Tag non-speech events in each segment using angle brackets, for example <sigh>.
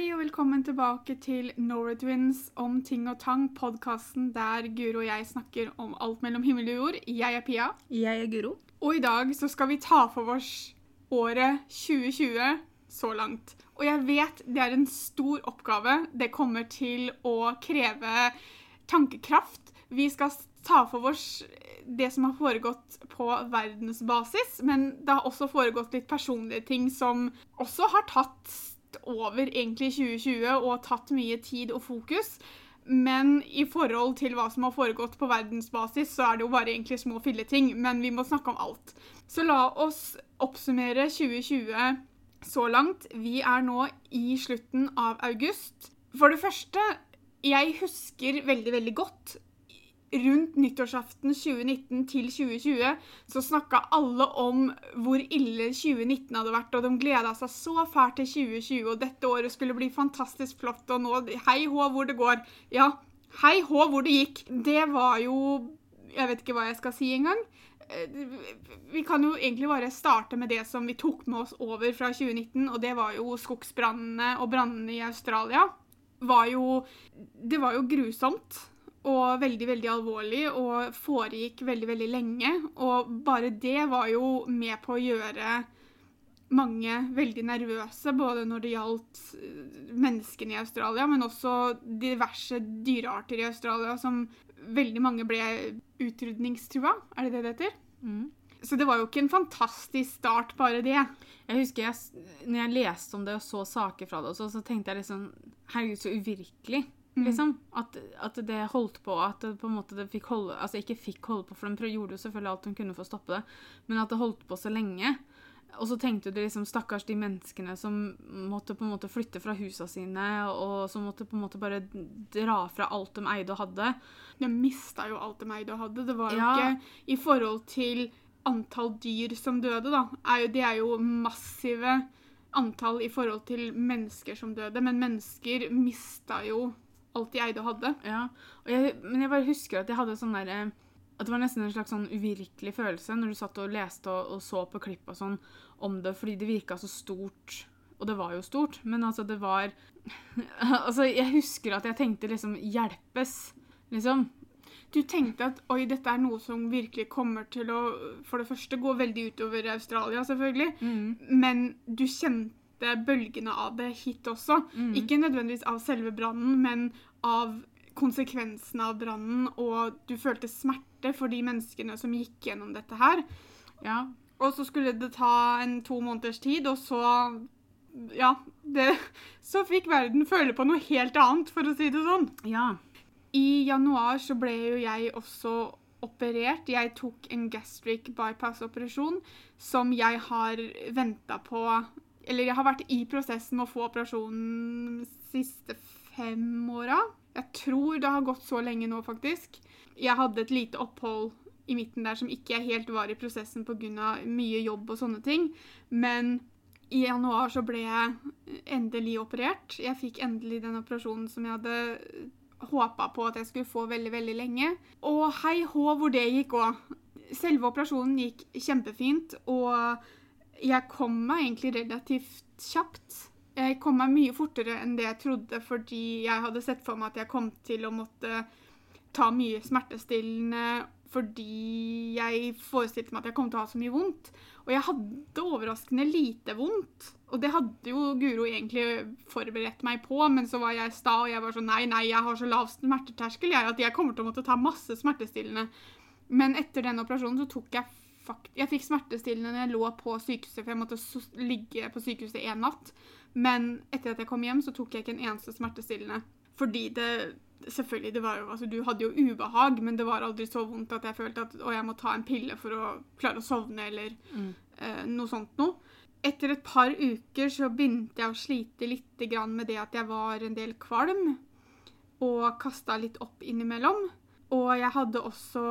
Hei og velkommen tilbake til Norway-Twins om ting og tang, podkasten der Guro og jeg snakker om alt mellom himmel og jord. Jeg er Pia, Jeg er Guro. og i dag så skal vi ta for oss året 2020 så langt. Og jeg vet det er en stor oppgave. Det kommer til å kreve tankekraft. Vi skal ta for oss det som har foregått på verdensbasis, men det har også foregått litt personlige ting som også har tatt over egentlig 2020 og tatt mye tid og fokus. Men i forhold til hva som har foregått på verdensbasis, så er det jo bare egentlig små filleting. Men vi må snakke om alt. Så la oss oppsummere 2020 så langt. Vi er nå i slutten av august. For det første, jeg husker veldig, veldig godt rundt nyttårsaften 2019 til 2020 så snakka alle om hvor ille 2019 hadde vært, og de gleda seg så fælt til 2020, og dette året skulle bli fantastisk flott, og nå hei hå hvor det går. Ja, hei hå hvor det gikk. Det var jo Jeg vet ikke hva jeg skal si engang. Eh, Vi kan jo egentlig bare starte med det som vi tok med oss over fra 2019, og det var jo skogsbrannene og brannene i Australia. Var jo Det var jo grusomt og veldig, veldig alvorlig og foregikk veldig, veldig lenge. Og bare det var jo med på å gjøre mange veldig nervøse, både når det gjaldt eh, menneskene i Australia, men også diverse dyrearter i Australia som veldig mange ble utrydningstrua. Er det det det heter? Så det var jo ikke en fantastisk start, bare det. Jeg husker jeg, når jeg leste om det og så saker fra det, og så, så tenkte jeg liksom Herregud, så uvirkelig. Liksom. At, at det holdt på At det på en måte det fikk holde Altså ikke fikk holde på, for de gjorde jo selvfølgelig alt de kunne for å stoppe det, men at det holdt på så lenge. Og så tenkte du liksom stakkars de menneskene som måtte på en måte flytte fra husa sine, og som måtte på en måte bare dra fra alt de eide og hadde. De mista jo alt de eide og hadde. Det var jo Ja. ikke I forhold til antall dyr som døde, da. Er jo, det er jo massive antall i forhold til mennesker som døde. Men mennesker mista jo alt de eide og hadde. Ja, og jeg, men jeg bare husker at jeg hadde sånn der eh, At det var nesten en slags sånn uvirkelig følelse når du satt og leste og, og så på klipp og sånn om det, fordi det virka så stort. Og det var jo stort, men altså, det var <laughs> Altså, jeg husker at jeg tenkte liksom Hjelpes, liksom. Du tenkte at oi, dette er noe som virkelig kommer til å for det første gå veldig utover Australia, selvfølgelig. Men du kjente bølgene av det hit også. Ikke nødvendigvis av selve brannen, men av konsekvensene av brannen, og du følte smerte for de menneskene som gikk gjennom dette her. Ja. Og så skulle det ta en to måneders tid, og så Ja, det, <laughs> så fikk verden føle på noe helt annet, for å si det sånn. Ja. I januar så ble jo jeg også operert. Jeg tok en gastric bypass-operasjon som jeg har venta på Eller jeg har vært i prosessen med å få operasjonen de siste fem åra. Jeg tror det har gått så lenge nå, faktisk. Jeg hadde et lite opphold i midten der som ikke helt var i prosessen pga. mye jobb og sånne ting. Men i januar så ble jeg endelig operert. Jeg fikk endelig den operasjonen som jeg hadde håpa på at jeg skulle få veldig, veldig lenge. Og hei hå hvor det gikk òg. Selve operasjonen gikk kjempefint, og jeg kom meg egentlig relativt kjapt. Jeg kom meg mye fortere enn det jeg trodde, fordi jeg hadde sett for meg at jeg kom til å måtte ta mye smertestillende fordi jeg forestilte meg at jeg kom til å ha så mye vondt. Og jeg hadde overraskende lite vondt. Og det hadde jo Guro egentlig forberedt meg på, men så var jeg sta, og jeg var sånn nei, nei, jeg har så lav smerteterskel jeg, at jeg kommer til å måtte ta masse smertestillende. Men etter den operasjonen så tok jeg fakt Jeg fikk smertestillende når jeg lå på sykehuset, for jeg måtte ligge på sykehuset en natt. Men etter at jeg kom hjem, så tok jeg ikke en eneste smertestillende. Fordi det Selvfølgelig, det var jo, altså, du hadde jo ubehag, men det var aldri så vondt at jeg følte at å, jeg må ta en pille for å klare å sovne, eller eh, noe sånt noe. Etter et par uker så begynte jeg å slite litt grann med det at jeg var en del kvalm, og kasta litt opp innimellom. Og jeg hadde også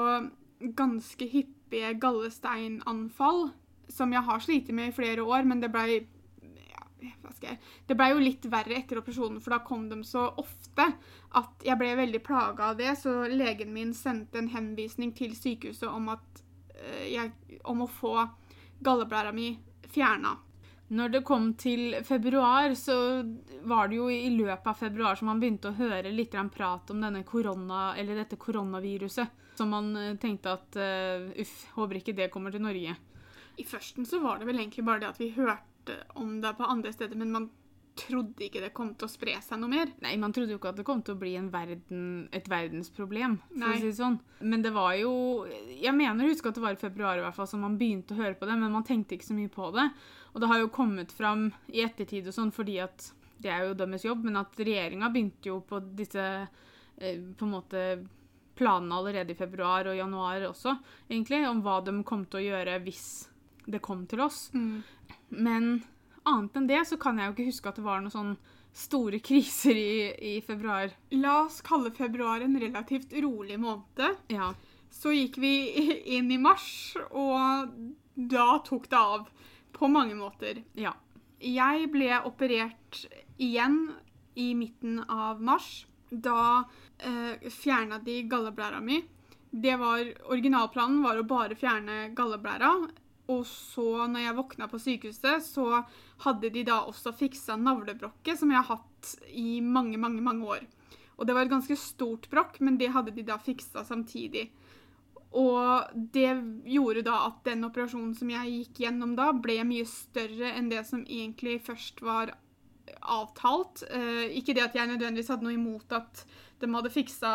ganske hyppige gallesteinanfall, som jeg har slitt med i flere år, men det blei Det blei jo litt verre etter operasjonen, for da kom de så ofte at jeg ble veldig plaga av det, så legen min sendte en henvisning til sykehuset om, at, eh, jeg, om å få galleblæra mi fjerna. Når det kom til februar, så var det jo i løpet av februar som man begynte å høre litt prat om denne korona, eller dette koronaviruset. Så man eh, tenkte at uh, uff, håper ikke det kommer til Norge. I førsten så var det vel egentlig bare det at vi hørte om det på andre steder, men man trodde ikke det kom til å spre seg noe mer. Nei, man trodde jo ikke at det kom til å bli verden, et verdensproblem, for Nei. å si det sånn. Men det var jo Jeg mener å huske at det var i februar i hvert fall, så man begynte å høre på det, men man tenkte ikke så mye på det. Og det har jo kommet fram i ettertid og sånn, fordi at det er jo deres jobb, men at regjeringa begynte jo på disse eh, på en måte planene allerede i februar og januar også, egentlig, om hva de kom til å gjøre hvis det kom til oss. Men annet enn det så kan jeg jo ikke huske at det var noen sånn store <laughs> kriser i, i februar. La oss kalle februar en relativt rolig måned. Ja. Så gikk vi <laughs> inn i mars, og da tok det av. På mange måter. Ja. Jeg ble operert igjen i midten av mars. Da eh, fjerna de galleblæra mi. Det var, originalplanen var å bare fjerne galleblæra. Og så, når jeg våkna på sykehuset, så hadde de da også fiksa navlebrokket, som jeg har hatt i mange, mange, mange år. Og det var et ganske stort brokk, men det hadde de da fiksa samtidig. Og det gjorde da at den operasjonen som jeg gikk gjennom da, ble mye større enn det som egentlig først var avtalt. Eh, ikke det at jeg nødvendigvis hadde noe imot at de hadde fiksa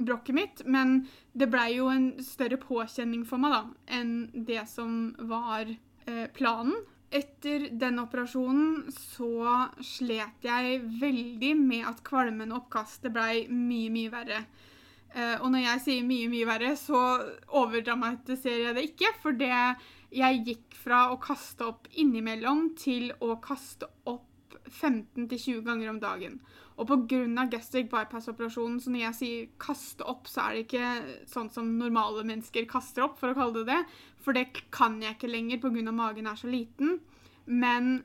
brokket mitt, men det blei jo en større påkjenning for meg da, enn det som var eh, planen. Etter den operasjonen så slet jeg veldig med at kvalmen og oppkastet blei mye, mye verre. Eh, og når jeg sier mye, mye verre, så overdramatiserer jeg det ikke. For det jeg gikk fra å kaste opp innimellom til å kaste opp 15-20 ganger om dagen. Og pga. gastric bypass-operasjonen, så når jeg sier kaste opp, så er det ikke sånn som normale mennesker kaster opp, for å kalle det det. For det kan jeg ikke lenger pga. magen er så liten. Men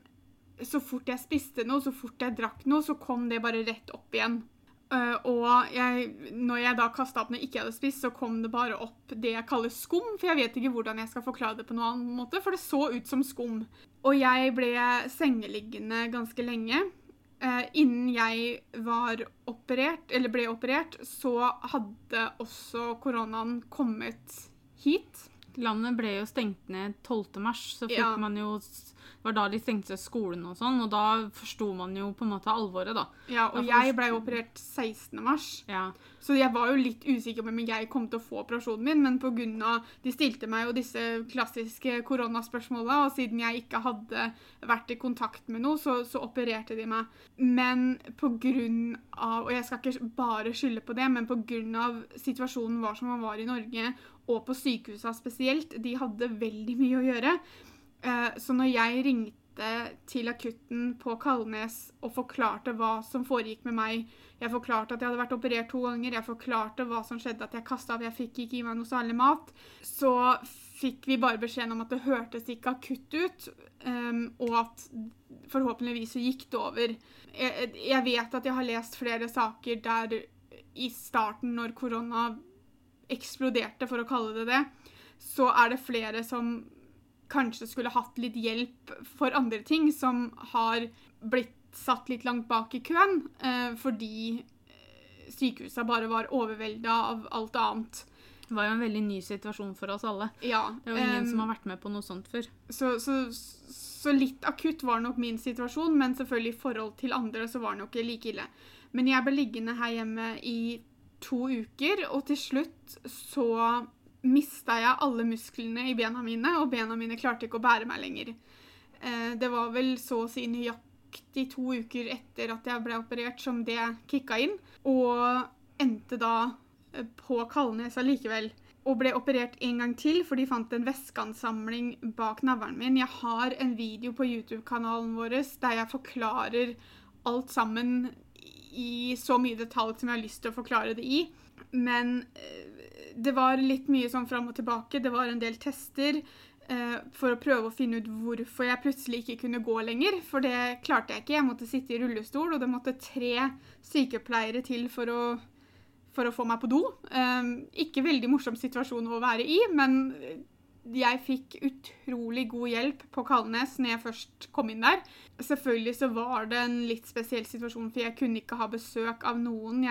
så fort jeg spiste noe, så fort jeg drakk noe, så kom det bare rett opp igjen. Uh, og jeg, når jeg da kasta opp når jeg ikke hadde spist, så kom det bare opp det jeg kaller skum. For jeg vet ikke hvordan jeg skal forklare det på noen annen måte, for det så ut som skum. Og jeg ble sengeliggende ganske lenge. Uh, innen jeg var operert, eller ble operert, så hadde også koronaen kommet hit. Landet ble jo stengt ned 12. mars, så fikk Ja. man jo var da de stengte skolen og sånn, og da forsto man jo på en måte alvoret, da. Ja, og Ja, for- jeg blei operert 16. mars. Ja. Så jeg var jo litt usikker på om jeg kom til å få operasjonen min, men av De stilte meg jo disse klassiske koronaspørsmåla, og siden jeg ikke hadde vært i kontakt med noe, så, så opererte de meg. Men av Og jeg skal ikke bare skylde på det, men av situasjonen var som man var i Norge, og på sykehusa spesielt, de hadde veldig mye å gjøre. Eh, Så når jeg ringte til akutten på Kalnes og forklarte hva som foregikk med meg Jeg forklarte at jeg hadde vært operert to ganger, jeg forklarte hva som skjedde, at jeg kasta av, jeg fikk ikke i meg noe særlig mat. Så fikk vi bare beskjeden om at det hørtes ikke akutt ut, em, og at forhåpentligvis så gikk det over. Jeg vet at jeg har lest flere saker der i starten, når korona eksploderte, for å kalle det det, så er det flere som kanskje skulle hatt litt hjelp for andre ting, som har blitt satt litt langt bak i køen eh, fordi eh, sykehusa bare var overvelda av alt annet. Det var jo en veldig ny situasjon for oss alle. Ja, Det jo ingen um, som har vært med på noe sånt før. så, så, så litt akutt var nok min situasjon, men selvfølgelig i forhold til andre så var det nok ikke like ille. Men jeg ble liggende her hjemme i to uker, og til slutt så mista jeg alle musklene i bena mine, og bena mine klarte ikke å bære meg lenger. Eh, det var vel så å si nøyaktig to uker etter at jeg ble operert som det kicka inn, og endte da eh, på Kalnes allikevel og ble operert en gang til, for de fant en væskeansamling bak navlen min. Jeg har en video på YouTube-kanalen vår der jeg forklarer alt sammen i så mye detalj som jeg har lyst til å forklare det i. Men eh, det var litt mye sånn fram og tilbake. Det var en del tester eh, for å prøve å finne ut hvorfor jeg plutselig ikke kunne gå lenger. For det klarte jeg ikke. Jeg måtte sitte i rullestol, og det måtte tre sykepleiere til for å for å få meg på do. Eh, ikke veldig morsom situasjon å være i, men jeg fikk utrolig god hjelp på Kalnes når jeg først kom inn der. Selvfølgelig så var det en litt spesiell situasjon, for jeg kunne ikke ha besøk av noen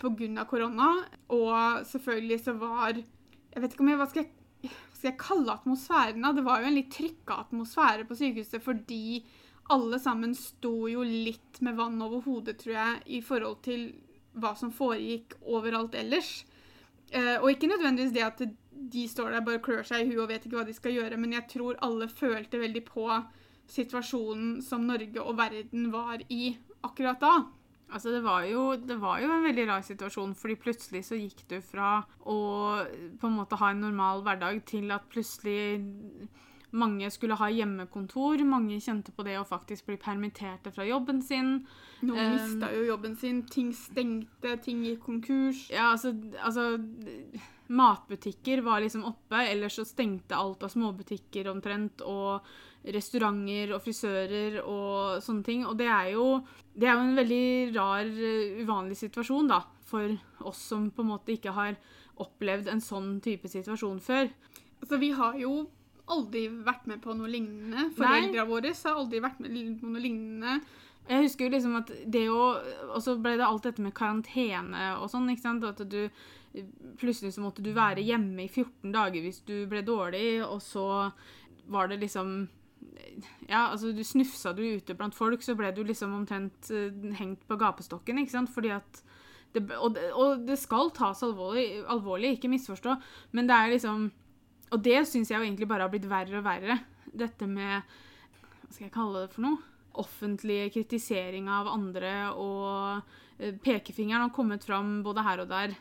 pga. korona. Og selvfølgelig så var Jeg vet ikke om jeg Hva skal jeg, hva skal jeg kalle atmosfæren? Det var jo en litt trykka atmosfære på sykehuset fordi alle sammen sto jo litt med vann over hodet, tror jeg, i forhold til hva som foregikk overalt ellers. Eh, og ikke nødvendigvis det at de står der bare klør seg i huet og vet ikke hva de skal gjøre, men jeg tror alle følte veldig på situasjonen som Norge og verden var i akkurat da. Altså, det var, jo, det var jo en veldig rar situasjon, fordi plutselig så gikk du fra å på en måte ha en normal hverdag til at plutselig mange skulle ha hjemmekontor. Mange kjente på det å faktisk bli permitterte fra jobben sin. Noen Um, mista jo jobben sin, ting stengte, ting gikk konkurs. Ja, altså, altså Matbutikker var liksom oppe, ellers så stengte alt av småbutikker omtrent, og restauranter og frisører og sånne ting. Og det er jo, det er jo en veldig rar, eh, uvanlig situasjon, da, for oss som på en måte ikke har opplevd en sånn type situasjon før. Altså, vi har jo aldri vært med på noe lignende. Foreldra våre har aldri vært med på noe lignende. Jeg husker jo liksom at det å Og så ble det alt dette med karantene og sånn, ikke sant. At du Plutselig så måtte du være hjemme i 14 dager hvis du ble dårlig, og så var det liksom Ja, altså du snufsa du ute blant folk, så ble du liksom omtrent eh, hengt på gapestokken, ikke sant. Fordi at det, og, det, og det skal tas alvorlig, alvorlig, ikke misforstå, men det er liksom Og det syns jeg jo egentlig bare har blitt verre og verre. Dette med Hva skal jeg kalle det for noe? offentlig kritisering av andre, og eh, pekefingeren har kommet fram både her og der.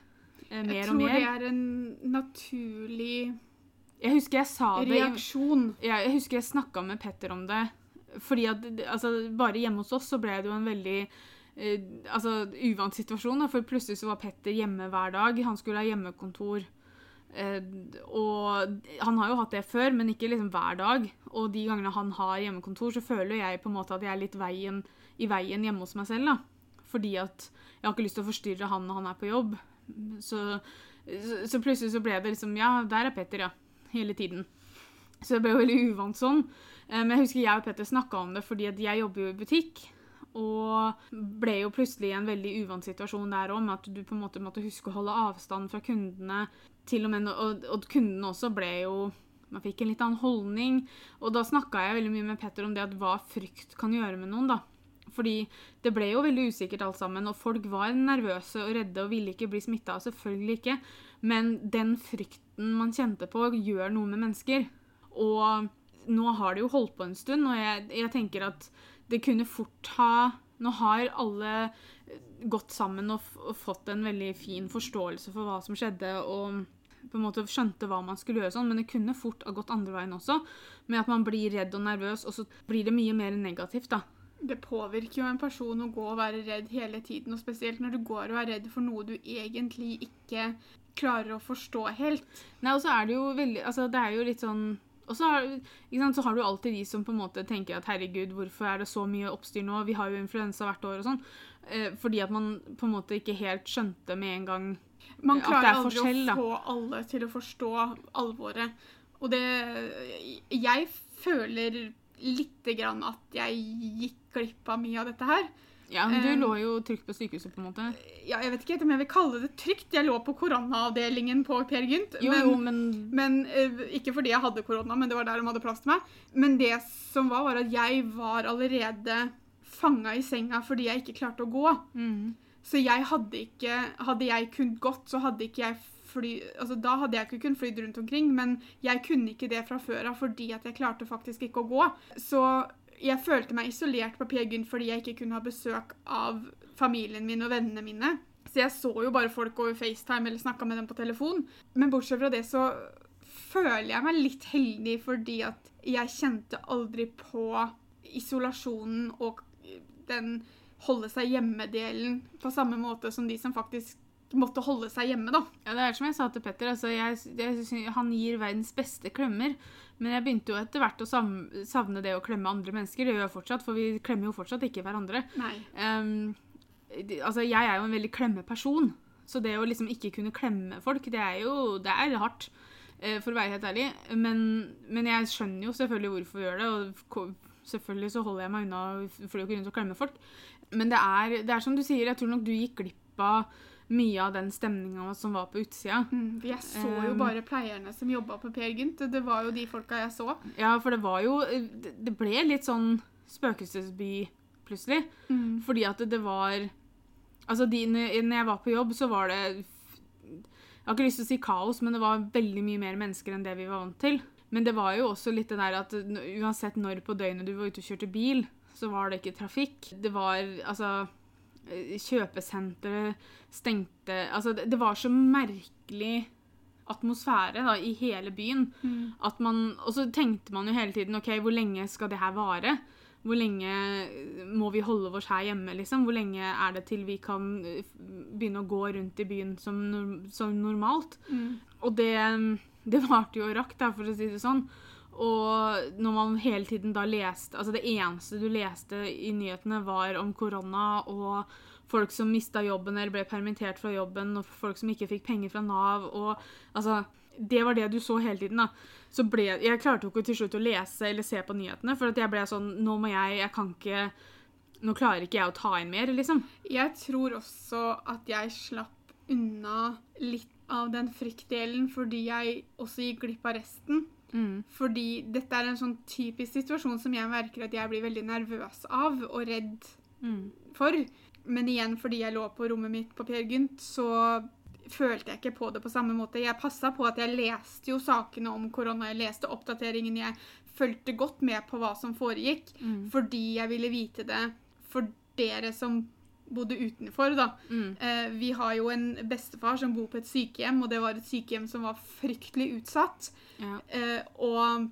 Eh, Mer jeg tror det er en naturlig Jeg husker jeg sa det reaksjon. jeg, jeg husker jeg snakka med Petter om det. Fordi at altså, Bare hjemme hos oss så ble det jo en veldig eh, altså, uvant situasjon. Da, for plutselig så var Petter hjemme hver dag. Han skulle ha hjemmekontor. Eh, og han har jo hatt det før, men ikke liksom hver dag. Og de gangene han har hjemmekontor, så føler jeg på en måte at jeg er litt veien, i veien hjemme hos meg selv. da. Fordi at jeg har ikke lyst til å forstyrre han når han er på jobb. Så, så, så plutselig så ble det liksom Ja, der er Petter, ja. Hele tiden. Så det ble jo veldig uvant sånn. Eh, Men jeg husker jeg og Petter snakka om det fordi at jeg jobber jo i butikk. Og ble jo plutselig i en veldig uvant situasjon der òg, med at du på en måte måtte huske å holde avstand fra kundene. Til og med, og, og kundene også ble jo Man fikk en litt annen holdning. Og da snakka jeg veldig mye med Petter om det at hva frykt kan gjøre med noen, da. Fordi det ble jo veldig usikkert alt sammen, og folk var nervøse og redde og ville ikke bli smitta. Selvfølgelig ikke. Men den frykten man kjente på, gjør noe med mennesker. Og nå har det jo holdt på en stund, og jeg, jeg tenker at det kunne fort ha Nå har alle gått sammen og, og fått en veldig fin forståelse for hva som skjedde, og på en måte skjønte hva man skulle gjøre sånn, men det kunne fort ha gått andre veien også, med at man blir redd og nervøs, og så blir det mye mer negativt, da. Det påvirker jo en person å gå og være redd hele tiden, og spesielt når du går og er redd for noe du egentlig ikke klarer å forstå helt. Nei, og så er det jo veldig Altså, det er jo litt sånn og så har, sant, så har du alltid de som på en måte tenker at herregud, hvorfor er det så mye oppstyr nå? Vi har jo influensa hvert år og sånn. Eh, fordi at man på en måte ikke helt skjønte med en gang Man At det er forskjell. Man klarer aldri å få alle til å forstå alvoret. Og det Jeg føler lite grann at jeg gikk glipp av mye av dette her. Ja, men du Eh, lå jo trygt på sykehuset, på en måte. Ja, jeg vet ikke om jeg vil kalle det trygt. Jeg lå på koronaavdelingen på Per Gynt. Jo, men- jo, men Men eh, Ikke fordi jeg hadde korona, men det var der de hadde plass til meg. Men det som var, var at jeg var allerede fanga i senga fordi jeg ikke klarte å gå. mm, Så jeg hadde ikke Hadde jeg kunnet gått, så hadde ikke jeg fly... Altså, da hadde jeg ikke kunnet flydd rundt omkring, men jeg kunne ikke det fra før av fordi at jeg klarte faktisk ikke å gå. Så jeg følte meg isolert på Peer Gynt fordi jeg ikke kunne ha besøk av familien min og vennene mine. Så jeg så jo bare folk over FaceTime eller snakka med dem på telefon. Men bortsett fra det så føler jeg meg litt heldig fordi at jeg kjente aldri på isolasjonen og den holde seg hjemme-delen på samme måte som de som faktisk måtte holde seg hjemme, da. Ja, det er som jeg sa til Petter. Altså, jeg, jeg, han gir verdens beste klemmer. Men jeg begynte jo etter hvert å savne, det å klemme andre mennesker. Det gjør jeg fortsatt, for vi klemmer jo fortsatt ikke hverandre. Ehm, altså, jeg er jo en veldig klemmeperson. Så det å liksom ikke kunne klemme folk, det er jo det er hardt. eh, for å være helt ærlig. Men, men jeg skjønner jo selvfølgelig hvorfor vi gjør det, og selvfølgelig så holder jeg meg unna for det å grunn til å klemme folk. Men det er, det er som du sier, jeg tror nok du gikk glipp av mye av den stemninga som var på utsida. Mm, jeg så jo Um, bare pleierne som jobba på Per Gynt. Det var jo de folka jeg så. Ja, for det var jo Det det ble litt sånn spøkelsesby plutselig. Mm. Fordi at det var Altså, de, når jeg var på jobb, så var det Jeg har ikke lyst til å si kaos, men det var veldig mye mer mennesker enn det vi var vant til. Men det var jo også litt det der at uansett når på døgnet du var ute og kjørte bil, så var det ikke trafikk. Det var altså eh, Kjøpesentre stengte Altså, det, det var så merkelig atmosfære da, i hele byen. Mm. At man, og så tenkte man jo hele tiden OK, hvor lenge skal det her vare? Hvor lenge må vi holde oss her hjemme, liksom? Hvor lenge er det til vi kan eh, begynne å gå rundt i byen som, som normalt? Mm. Og det, det varte jo og rakk, for å si det sånn. Og når man hele tiden da leste Altså det eneste du leste i nyhetene, var om korona og folk som mista jobben eller ble permittert fra jobben, og folk som ikke fikk penger fra Nav, og altså Det var det du så hele tiden, da. Så ble Jeg klarte jo ikke til slutt å lese eller se på nyhetene, for jeg ble sånn Nå må jeg Jeg kan ikke Nå klarer ikke jeg å ta inn mer, liksom. Jeg tror også at jeg slapp unna litt av den fryktdelen fordi jeg også gikk glipp av resten. Mm. Fordi dette er en sånn typisk situasjon som jeg merker at jeg blir veldig nervøs av og redd Mm. for. Men igjen, fordi jeg lå på rommet mitt på Per Gynt, så følte jeg ikke på det på samme måte. Jeg passa på at jeg leste jo sakene om korona, jeg leste oppdateringen, jeg fulgte godt med på hva som foregikk, Mm. fordi jeg ville vite det for dere som bodde utenfor, da. Mm. Eh, vi har jo en bestefar som bor på et sykehjem, og det var et sykehjem som var fryktelig utsatt Ja. eh, og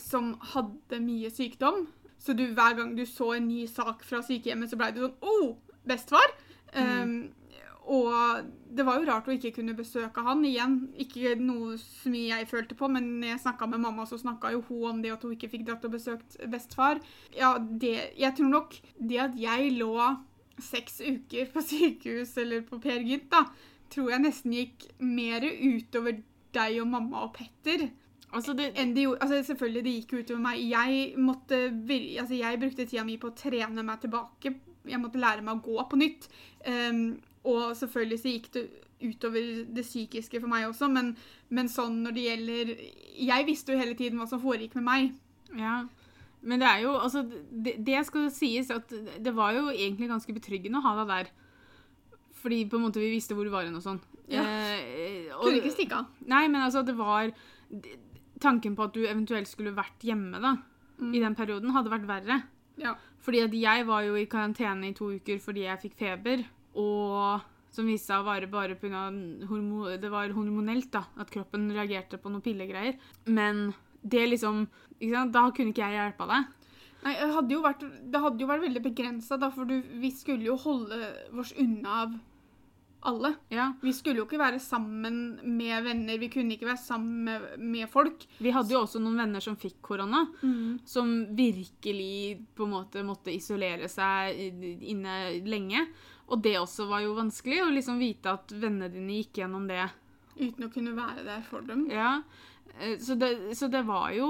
som hadde mye sykdom. Så du, hver gang du så en ny sak fra sykehjemmet, så ble du sånn Oh, bestefar! Um, og det var jo rart å ikke kunne besøke han igjen. Ikke noe mye jeg følte på, men når jeg snakka med mamma, så snakka jo hun om det at hun ikke fikk dratt og besøkt bestefar. Ja, det Jeg tror nok det at jeg lå seks uker på sykehus eller på Per Gynt, da, tror jeg nesten gikk mer utover deg og mamma og Petter Altså, det, gjorde Altså, selvfølgelig, det gikk utover meg. Jeg måtte Altså, jeg brukte tida mi på å trene meg tilbake. Jeg måtte lære meg å gå på nytt. Um, og selvfølgelig så gikk det utover det psykiske for meg også, men, men sånn når det gjelder Jeg visste jo hele tiden hva som foregikk med meg. Ja, men det er jo altså, det, det skal sies at det var jo egentlig ganske betryggende å ha deg der. Fordi på en måte vi visste hvor du var hen og sånn. Ja. Eh, og- Kunne ikke stikke av. Nei, men altså det var Tanken på at du eventuelt skulle vært hjemme da, Mm. i den perioden, hadde vært verre. Ja. Fordi at jeg var jo i karantene i to uker fordi jeg fikk feber, og som viste seg å vare bare pga. Det var hormonelt, da, at kroppen reagerte på noen pillegreier. Men det liksom? Da kunne ikke jeg hjelpa deg. Nei, det hadde jo vært, det hadde jo vært veldig begrensa, da, for du, vi skulle jo holde oss unna av alle. Ja. Vi skulle jo ikke være sammen med venner, vi kunne ikke være sammen med, med folk. Vi hadde jo også noen venner som fikk korona, som virkelig på en måte måtte isolere seg inne lenge. Og det også var jo vanskelig, å liksom vite at vennene dine gikk gjennom det. Uten å kunne være der for dem. Ja. Eh, Så det, så det var jo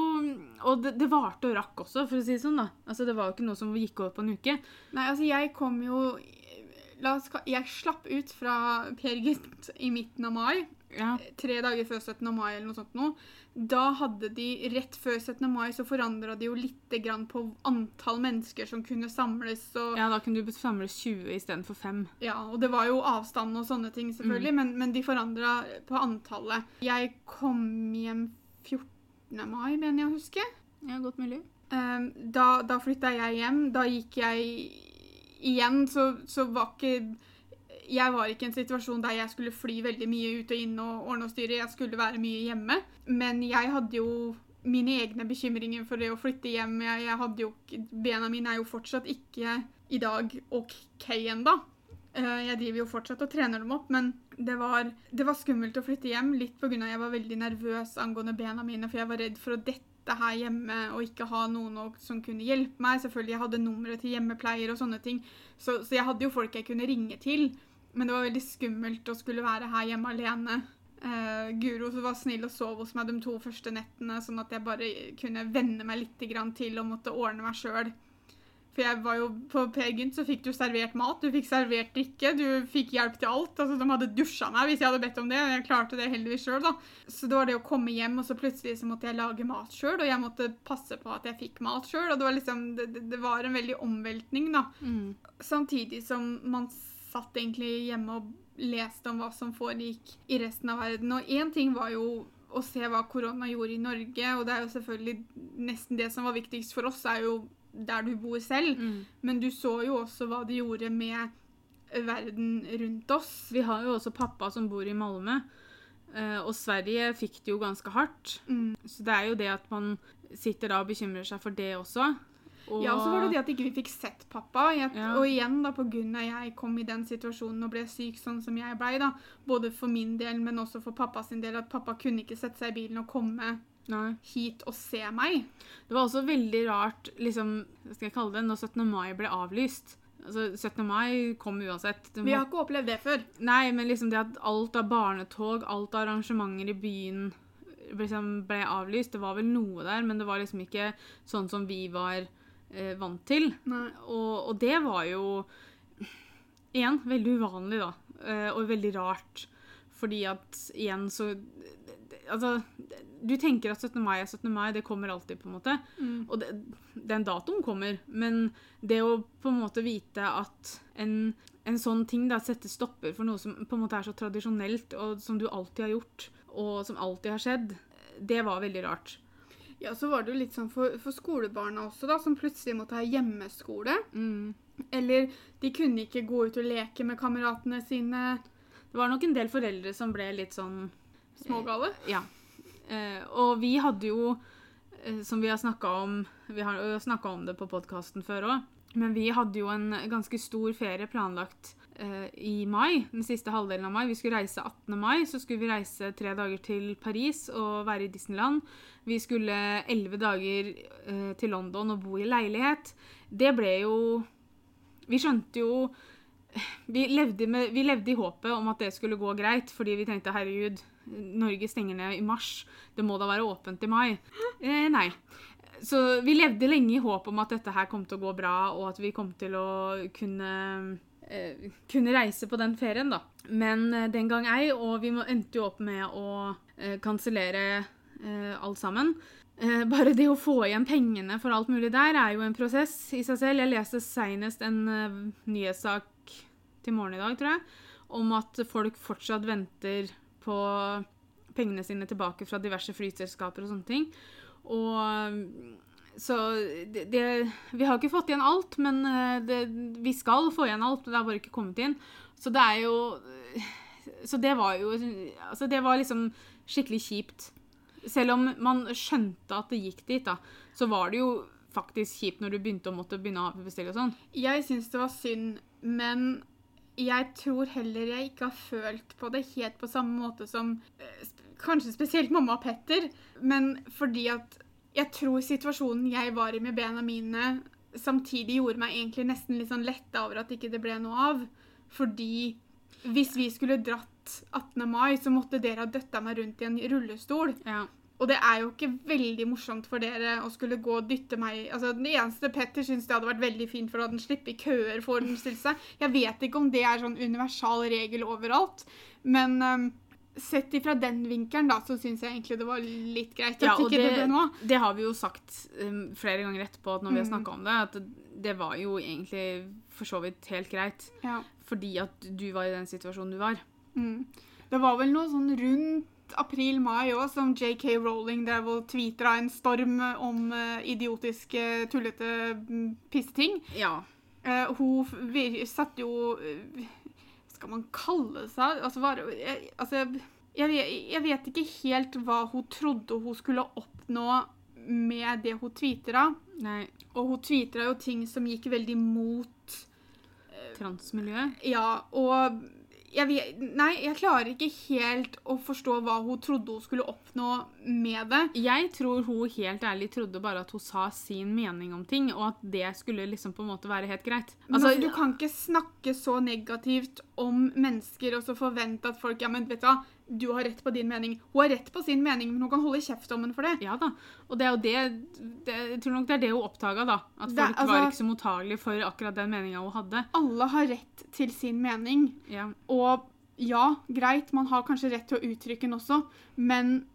Og det, det varte og rakk også, for å si det sånn. da. Altså Det var jo ikke noe som gikk over på en uke. Nei, altså, jeg kom jo La oss, jeg slapp ut fra Per Gynt i midten av mai. Ja. Tre dager før 17. mai eller noe sånt noe. Da hadde de, rett før 17. mai, så forandra de jo lite grann på antall mennesker som kunne samles. Ja, da kunne du samles 20 istedenfor 5. Ja, og det var jo avstand og sånne ting, selvfølgelig, men, men de forandra på antallet. Jeg kom hjem 14. mai, mener jeg å huske. Ja, godt mulig. Um, da da flytta jeg hjem. Da gikk jeg Igjen så, så var ikke Jeg var ikke i en situasjon der jeg skulle fly veldig mye ut og inn og ordne og styre. Jeg skulle være mye hjemme. Men jeg hadde jo mine egne bekymringer for det å flytte hjem. Jeg, jeg hadde jo, Bena mine er jo fortsatt ikke i dag OK ennå. Jeg driver jo fortsatt og trener dem opp, men det var, det var skummelt å flytte hjem. Litt pga. jeg var veldig nervøs angående bena mine, for jeg var redd for å dette her hjemme og ikke ha noen som kunne hjelpe meg. Selvfølgelig, jeg hadde nummeret til hjemmepleier og sånne ting, så, så jeg hadde jo folk jeg kunne ringe til. Men det var veldig skummelt å skulle være her hjemme alene. Uh, Guro var snill og sov hos meg de to første nettene, sånn at jeg bare kunne venne meg litt til og måtte ordne meg sjøl. For jeg var jo på Per Gynt, så fikk du servert mat, du fikk servert drikke, du fikk hjelp til alt. Altså, De hadde dusja meg hvis jeg hadde bedt om det, og jeg klarte det heldigvis sjøl, da. Så det var det å komme hjem, og så plutselig så måtte jeg lage mat sjøl, og jeg måtte passe på at jeg fikk mat sjøl, og det var liksom det, det- det var en veldig omveltning, da. Mm. Samtidig som man satt egentlig hjemme og leste om hva som foregikk i resten av verden. Og én ting var jo å se hva korona gjorde i Norge, og det er jo selvfølgelig nesten det som var viktigst for oss, er jo der du bor selv. Mm. Men du så jo også hva det gjorde med verden rundt oss. Vi har jo også pappa som bor i Malmö, eh, og Sverige fikk det jo ganske hardt. Mm. Så det er jo det at man sitter da og bekymrer seg for det også. Og, Ja, og så var det det at ikke vi fikk sett pappa. Jeg, Ja. Og igjen, da, på grunn av jeg kom i den situasjonen og ble syk sånn som jeg blei, da. Både for min del, men også for pappa sin del. At pappa kunne ikke sette seg i bilen og komme Nei. hit og se meg. Det var også veldig rart, liksom, hva skal jeg kalle det, når 17. mai ble avlyst. Altså, 17. mai kom uansett. Må... Vi har ikke opplevd det før. Nei, men liksom det at alt av barnetog, alt av arrangementer i byen liksom ble avlyst, det var vel noe der, men det var liksom ikke sånn som vi var eh, vant til. Og, og det var jo igjen veldig uvanlig, da. eh, og veldig rart. Fordi at igjen så Altså, du tenker at 17. mai er 17. mai, det kommer alltid, på en måte. Mm. Og det, den datoen kommer, men det å på en måte vite at en, en sånn ting da setter stopper for noe som på en måte er så tradisjonelt, og som du alltid har gjort, og som alltid har skjedd, det var veldig rart. Ja, så var det jo litt sånn for, for skolebarna også, da, som plutselig måtte ha hjemmeskole. Mm. Eller de kunne ikke gå ut og leke med kameratene sine. Det var nok en del foreldre som ble litt sånn Smågale. Ja. Eh, og vi hadde jo, eh, som vi har snakka om Vi har jo snakka om det på podkasten før òg, men vi hadde jo en ganske stor ferie planlagt eh, i mai. Den siste halvdelen av mai. Vi skulle reise 18. mai. Så skulle vi reise tre dager til Paris og være i Disneyland. Vi skulle elleve dager uh, til London og bo i leilighet. Det ble jo Vi skjønte jo vi levde, med, vi levde i håpet om at det skulle gå greit, fordi vi tenkte herregud, Norge stenger ned i mars. Det må da være åpent i mai. Eh, nei. Så vi levde lenge i håp om at dette her kom til å gå bra, og at vi kom til å kunne, eh, kunne reise på den ferien, da. Men eh, den gang ei, og vi endte jo opp med å eh, kansellere eh, alt sammen. Bare det å få igjen pengene for alt mulig der er jo en prosess i seg selv. Jeg leste senest en nyhetssak til morgen i dag, tror jeg, om at folk fortsatt venter på pengene sine tilbake fra diverse flyselskaper og sånne ting. Og så det, det Vi har ikke fått igjen alt, men eh, det, vi skal få igjen alt. Det har bare ikke kommet inn. Så det er jo Så det var jo Altså, det var liksom skikkelig kjipt. Selv om man skjønte at det gikk dit, da, så var det jo faktisk kjipt når du begynte å måtte begynne å bestille og sånn. Jeg syns det var synd, men jeg tror heller jeg ikke har følt på det helt på samme måte som eh, kanskje spesielt mamma og Petter, men fordi at jeg tror situasjonen jeg var i med bena mine, samtidig gjorde meg egentlig nesten litt sånn letta over at ikke det ble noe av. Fordi hvis vi skulle dratt 18. mai, så måtte dere ha døtta meg rundt i en rullestol. Ja. Og det er jo ikke veldig morsomt for dere å skulle gå og dytte meg Altså, Den eneste Petter syns det hadde vært veldig fint for at den slipper køer for den stille seg. Jeg vet ikke om det er sånn universal regel overalt, men um, sett ifra den vinkelen, da, så syns jeg egentlig det var litt greit Ja, og det, det-. Det har vi jo sagt um, flere ganger etterpå når vi har Mm. snakka om det, at det, det var jo egentlig for så vidt helt greit. Ja. Fordi at du var i den situasjonen du var. Mm. Det var vel noe sånn rundt april-mai òg som JK Rowling drev og tweeta en storm om eh, idiotiske, tullete mm, pisseting. Ja. Uh, hun satt satte jo eh, Skal man kalle seg Altså, var, jeg, altså jeg, vet- jeg vet ikke helt hva hun trodde hun skulle oppnå med det hun. Nei, Og hun tweetra jo ting som gikk veldig mot transmiljøet. Ja, og jeg, vet- nei, jeg klarer ikke helt å forstå hva hun trodde hun skulle oppnå med det. Jeg tror hun helt ærlig trodde bare at hun sa sin mening om ting, og at det skulle liksom på en måte være helt greit. Men Altså, altså, du kan ikke snakke så negativt om mennesker og så forvente at folk Ja, men vet du hva, du har rett på din mening. Hun har rett på sin mening, men hun kan holde kjeft om den for det. Ja da. Og det er jo det, det Jeg tror nok det er det hun oppdaga, da. At folk Det altså- var ikke så mottagelige for akkurat den meninga hun hadde. Alle har rett til sin mening. Ja. Og ja, greit, man har kanskje rett til å uttrykke den også, men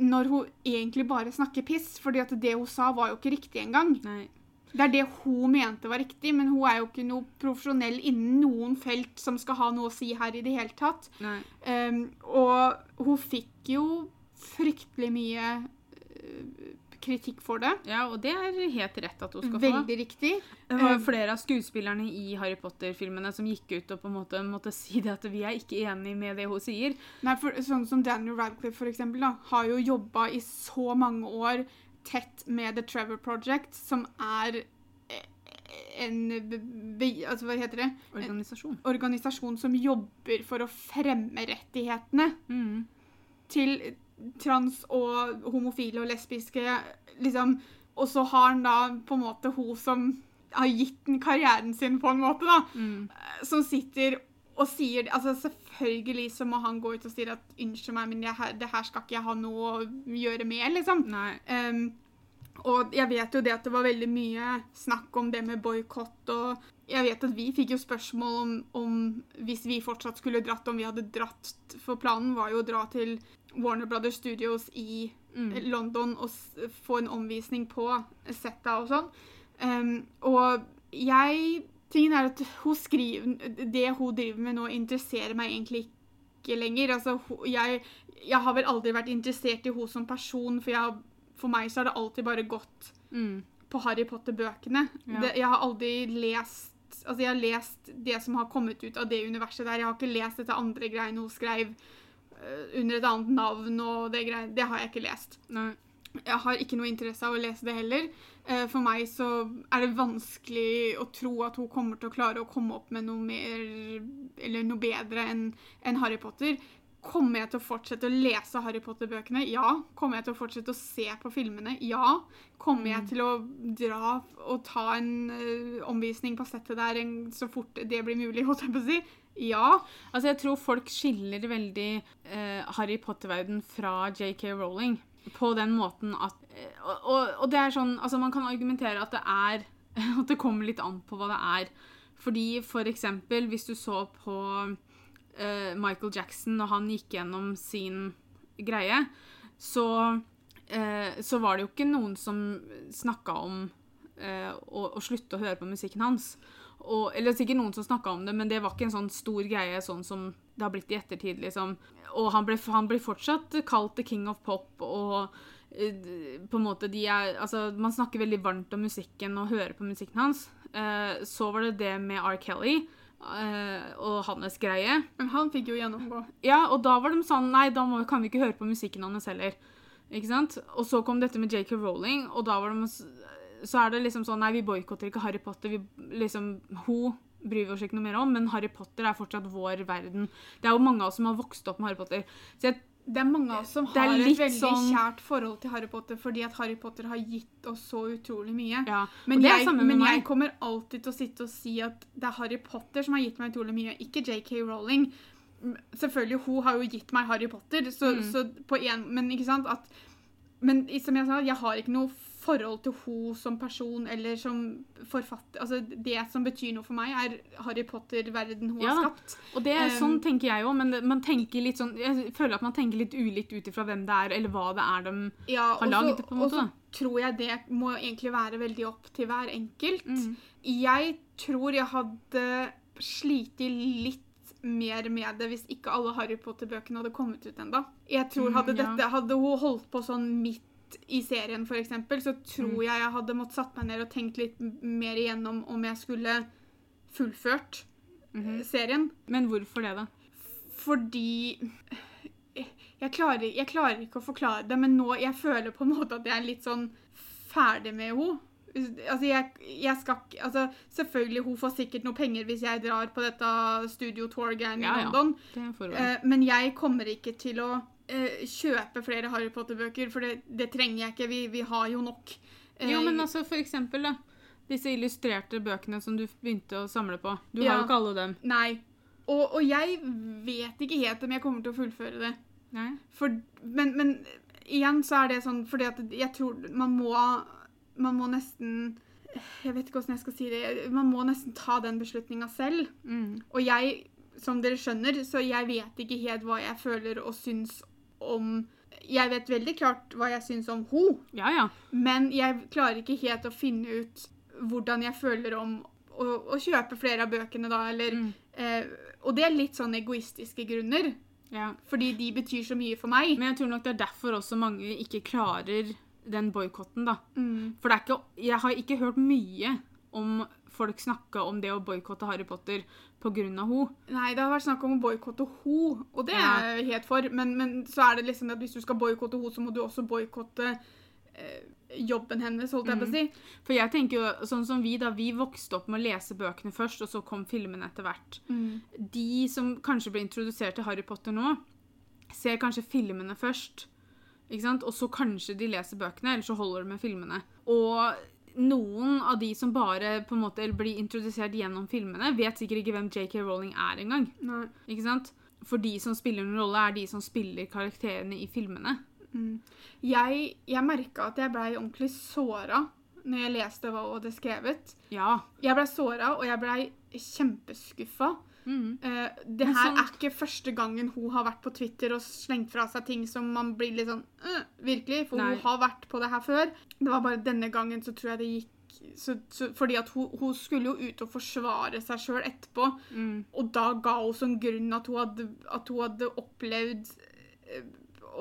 når hun egentlig bare snakker piss, fordi at det hun sa, var jo ikke riktig engang. Nei. Det er det hun mente var riktig, men hun er jo ikke noe profesjonell innen noen felt som skal ha noe å si her i det hele tatt. Um, og hun fikk jo fryktelig mye eh, kritikk for det. Ja, og det er helt rett at hun skal få. Veldig riktig. Det var Eh, flere av skuespillerne i Harry Potter-filmene som gikk ut og på en måte måtte <laughs> si det at vi er ikke enig med det hun sier. Nei, for Sånn som Daniel Radcliffe for eksempel, da, har jo jobba i så mange år tett med The Trevor Project, som er eh, en be, altså, Hva heter det? Organisasjon. Organisasjon som jobber for å fremme rettighetene Mm. til trans og homofile og lesbiske. liksom, Og så har han da på en måte hun som har gitt den karrieren sin, på en måte, da, Mm. som sitter og sier altså Selvfølgelig så må han gå ut og si at 'unnskyld meg, men her, det her skal ikke jeg ha noe å gjøre med', liksom. Um, og jeg vet jo det at det var veldig mye snakk om det med boikott, og jeg vet at vi fikk jo spørsmål om, om hvis vi fortsatt skulle dratt, om vi hadde dratt, for planen var jo å dra til Warner Brothers Studios i Mm. London og få en omvisning på setta og sånn. Um, og jeg Tingen er at hun skriver Det hun driver med nå, interesserer meg egentlig ikke lenger. Altså, jeg, jeg har vel aldri vært interessert i henne som person, for, jeg, for meg så har det alltid bare gått Mm. på Harry Potter-bøkene. Ja. Jeg har aldri lest Altså, jeg har lest det som har kommet ut av det universet der. Jeg har ikke lest dette andre greiene hun skrev eh, under et annet navn og det greiene. Det har jeg ikke lest. Nei. Jeg har ikke noe interesse av å lese det heller. Eh, For meg så er det vanskelig å tro at hun kommer til å klare å komme opp med noe mer eller noe bedre enn en Harry Potter. Kommer jeg til å fortsette å lese Harry Potter-bøkene? Ja. Kommer jeg til å fortsette å se på filmene? Ja. Kommer jeg til å dra og ta en eh, omvisning på settet der en, så fort det blir mulig, holdt jeg på å si? Ja. Altså, jeg tror folk skiller veldig eh, Harry Potter-verden fra JK Rowling på den måten at eh, og, og, og det er sånn Altså, man kan argumentere at det er <laughs> At det kommer litt an på hva det er. Fordi for eksempel, hvis du så på uh, Michael Jackson når han gikk gjennom sin greie, så uh, så var det jo ikke noen som snakka om uh, å, å slutte å høre på musikken hans. Og, eller sikkert noen som snakka om det, men det var ikke en sånn stor greie sånn som det har blitt i ettertid. liksom. Og han, ble, han blir fortsatt kalt the king of pop, og eh, på en måte de er Altså, man snakker veldig varmt om musikken og hører på musikken hans. Eh, så var det det med R. Kelly eh, og hans greie. Men han fikk jo gjennomgå. Ja, og da var de sånn Nei, da må, kan vi ikke høre på musikken hans heller. Ikke sant? Og så kom dette med JK Rowling, og da var de Så er det liksom sånn Nei, vi boikotter ikke Harry Potter. Vi liksom Hun bryr vi oss ikke noe mer om, men Harry Potter er fortsatt vår verden. Det er jo mange av oss som har vokst opp med Harry Potter. Så jeg, Det er mange av oss som har et veldig sånn- kjært forhold til Harry Potter fordi at Harry Potter har gitt oss så utrolig mye. ja. Men, jeg, men jeg kommer alltid til å sitte og si at det er Harry Potter som har gitt meg utrolig mye, ikke JK Rowling. Selvfølgelig, hun har jo gitt meg Harry Potter, så, Mm. så på en, men ikke sant at Men som jeg sa, jeg har ikke noe forhold til hun som person eller som forfatter. Altså, det som betyr noe for meg, er Harry Potter-verden hun Ja har skapt. Og det er sånn tenker jeg òg, men man tenker litt sånn Jeg føler at man tenker litt ulikt ut ifra hvem det er, eller hva det er de Ja, har lagd, på en måte, Og så tror jeg det må egentlig være veldig opp til hver enkelt. Mm. Jeg tror jeg hadde slitt litt mer med det hvis ikke alle Harry Potter-bøkene hadde kommet ut ennå. Jeg tror Mm, hadde, dette, hadde hun holdt på sånn midt i serien, eksempel, så tror Mm. jeg jeg hadde måttet satt meg ned og tenkt litt mer igjennom om jeg skulle fullført Mhm. serien. Men hvorfor det, da? Fordi jeg klarer, jeg klarer ikke å forklare det, men nå jeg føler på en måte at jeg er litt sånn ferdig med henne. Altså, jeg, jeg skal ikke altså, Selvfølgelig, hun får sikkert noe penger hvis jeg drar på dette studio tour-greiene Ja, i ja. London, Det er eh, men jeg kommer ikke til å eh, kjøpe flere Harry Potter-bøker, for det, det trenger jeg ikke. Vi, vi har jo nok. Eh, Jo, men altså, for eksempel, da. Disse illustrerte bøkene som du begynte å samle på. Du Ja. har jo ikke alle dem. Nei. Og, og jeg vet ikke helt om jeg kommer til å fullføre det. Nei. For, men, men igjen så er det sånn fordi at jeg tror man må Man må nesten Jeg vet ikke hvordan jeg skal si det. Man må nesten ta den beslutninga selv. Mm. Og jeg, som dere skjønner, så jeg vet ikke helt hva jeg føler og syns om Jeg vet veldig klart hva jeg syns om ho, Ja, ja. men jeg klarer ikke helt å finne ut hvordan jeg føler om å, å kjøpe flere av bøkene, da, eller Mm. eh, Og det er litt sånn egoistiske grunner, ja. fordi de betyr så mye for meg. Men jeg tror nok det er derfor også mange ikke klarer den boikotten, da. Mm. For det ikke, jeg har ikke hørt mye om folk snakka om det å boikotte Harry Potter pga. henne. Nei, det har vært snakk om å boikotte ho, og det er jeg helt for. Men, men så er det liksom at hvis du skal boikotte ho, så må du også boikotte eh, jobben hennes, holdt jeg på å si. For jeg tenker jo, sånn som vi da, vi vokste opp med å lese bøkene først, og så kom filmene etter hvert. De som kanskje ble introdusert til Harry Potter nå, ser kanskje filmene først, ikke sant? Og så kanskje de leser bøkene, eller så holder de med filmene. Og noen av de som bare på en måte blir introdusert gjennom filmene, vet sikkert ikke hvem J.K. Rowling er engang. Ikke sant? For de som spiller en rolle, er de som spiller karakterene i filmene. Mm. Jeg, jeg merka at jeg blei ordentlig såra når jeg leste hva hadde skrevet. Ja. Jeg blei såra, og jeg blei kjempeskuffa. Mm. Eh, det her sånn- er ikke første gangen hun har vært på Twitter og slengt fra seg ting som man blir litt sånn uh, Virkelig, for Nei. hun har vært på det her før. Det var bare denne gangen så tror jeg det gikk så, så, Fordi at hun, hun skulle jo ut og forsvare seg sjøl etterpå, Mm. og da ga hun som grunn at hun hadde, at hun hadde opplevd uh,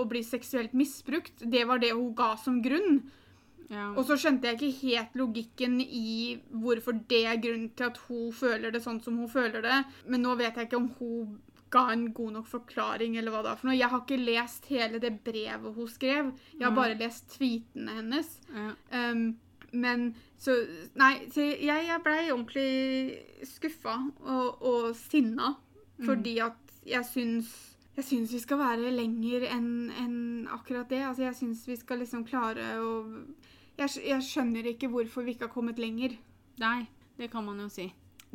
å bli seksuelt misbrukt. Det var det hun ga som grunn. Ja. Og så skjønte jeg ikke helt logikken i hvorfor det er grunnen til at hun føler det sånn som hun føler det. Men nå vet jeg ikke om hun ga en god nok forklaring, eller hva det er for noe. Jeg har ikke lest hele det brevet hun skrev. Jeg har bare lest tweetene hennes. ja. Um, men så Nei, så jeg, jeg blei ordentlig skuffa og, og sinna. Fordi at jeg syns jeg syns vi skal være lenger enn en akkurat det. Altså, jeg syns vi skal liksom klare å jeg, jeg skjønner ikke hvorfor vi ikke har kommet lenger. Nei, det kan man jo si.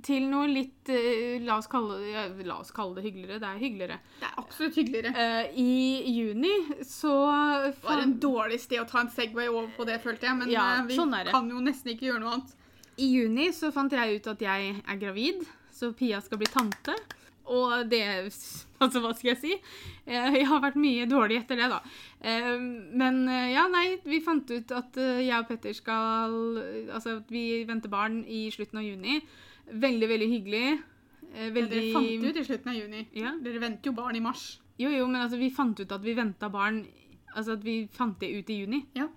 Til noe litt eh, la, oss kalle, la oss kalle det hyggeligere. Det er hyggeligere. Det er absolutt hyggeligere. Eh, I juni så Det var en dårlig sted å ta en Segway over på det, følte jeg. Men Ja, eh, vi sånn kan jo nesten ikke gjøre noe annet. I juni så fant jeg ut at jeg er gravid, så Pia skal bli tante. Og det Altså, hva skal jeg si? Eh, Jeg har vært mye dårlig etter det, da. Eh, Men eh, ja, nei, vi fant ut at jeg og Petter skal Altså, vi venter barn i slutten av juni. Veldig, veldig hyggelig. Veldig Ja, dere fant ut i slutten av juni. Ja. Dere venter jo barn i mars. Jo, jo, men altså, vi fant ut at vi venta barn Altså at vi fant det ut i juni. Ja.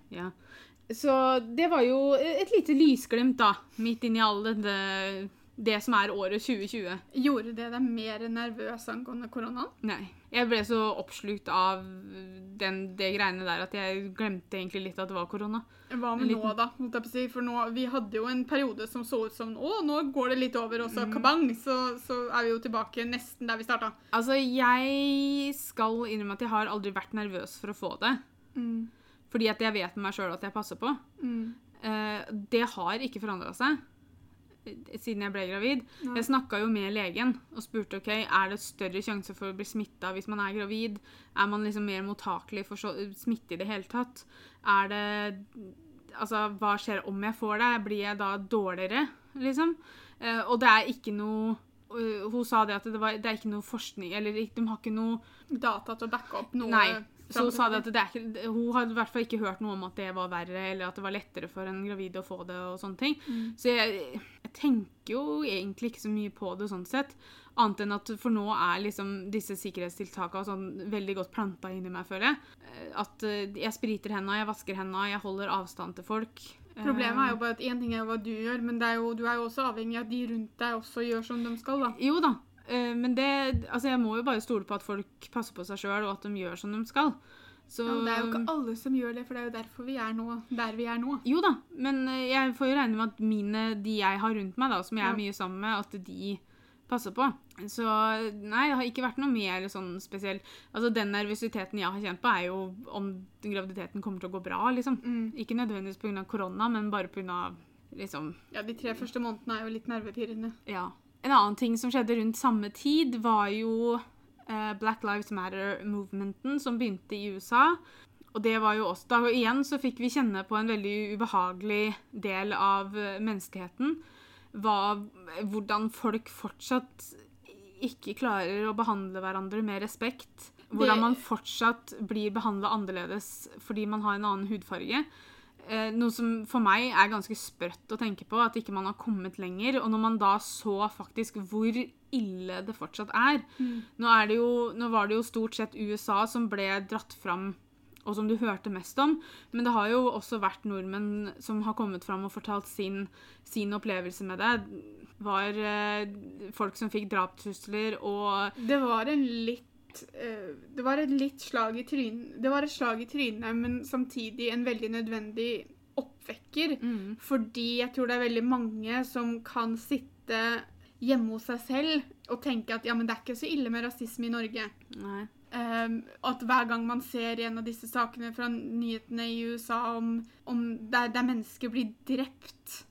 Så det var jo et lite lysglimt, da. Midt inni all det, det som er året 2020. Gjorde det deg mer nervøs angående koronaen? Nei. Jeg ble så oppslukt av den, det greiene der at jeg glemte egentlig litt at det var korona. Hva med liten... nå, da? holdt jeg si? For nå, Vi hadde jo en periode som så ut som å, nå går det litt over, og så Mm. kabang, så, så er vi jo tilbake nesten der vi starta. Altså, jeg skal innrømme at jeg har aldri vært nervøs for å få det. Fordi at jeg vet med meg sjøl at jeg passer på. Eh, det har ikke forandra seg siden jeg ble gravid. Nei. Jeg snakka jo med legen og spurte ok, er det større sjanse for å bli smitta hvis man er gravid. Er man liksom mer mottakelig for så, smitte i det hele tatt? Er det Altså, hva skjer om jeg får det? Blir jeg da dårligere, liksom? Eh, og det er ikke noe øh, Hun sa det at det, var, det er ikke noe forskning Eller de har ikke noe Data til å backe opp noe. Nei. Så sa det at det ikke, hun hadde i hvert fall ikke hørt noe om at det var verre, eller at det var lettere for en gravid å få det og sånne ting. Mm. Så jeg, jeg tenker jo egentlig ikke så mye på det sånn sett. Annet enn at for nå er liksom disse sikkerhetstiltakene sånn veldig godt planta inni meg, føler jeg. Eh, At eh, jeg spriter henda, jeg vasker henda, jeg holder avstand til folk. Problemet er jo bare at én ting er hva du gjør, men det er jo, du er jo også avhengig av at de rundt deg også gjør som de skal. da. Jo da. Eh, Men det Altså, jeg må jo bare stole på at folk passer på seg sjøl, og at de gjør som de skal. Så Ja, det er jo ikke alle som gjør det, for det er jo derfor vi er nå, der vi er nå. Jo da, men eh, jeg får jo regne med at mine, de jeg har rundt meg, da, som jeg er mye sammen med, at de passer på. Så nei, det har ikke vært noe mer sånn spesielt. Altså, den nervøsiteten jeg har kjent på, er jo om graviditeten kommer til å gå bra, liksom. Ikke nødvendigvis pga. korona, men bare pga. liksom Ja, De tre første månedene er jo litt nervepirrende. Ja. En annen ting som skjedde rundt samme tid, var jo eh, Black Lives Matter-movementen som begynte i USA. Og det var jo også, da igjen så fikk vi kjenne på en veldig ubehagelig del av eh, menneskeheten. Hva, hvordan folk fortsatt ikke klarer å behandle hverandre med respekt. Hvordan man fortsatt blir behandla annerledes fordi man har en annen hudfarge. Eh, noe som for meg er ganske sprøtt å tenke på, at ikke man har kommet lenger. Og når man da så faktisk hvor ille det fortsatt er nå, er det jo, nå var det jo stort sett USA som ble dratt fram, og som du hørte mest om. Men det har jo også vært nordmenn som har kommet fram og fortalt sin, sin opplevelse med det. var eh, folk som fikk drapstrusler og Det var en litt eh, Det var et litt slag i trynet Det var et slag i trynet, men samtidig en veldig nødvendig oppvekker. mm, Fordi jeg tror det er veldig mange som kan sitte hjemme hos seg selv og tenke at ja, men det er ikke så ille med rasisme i Norge. Nei. Um, at hver gang man ser en av disse sakene fra nyhetene i USA om, om der, der mennesker blir drept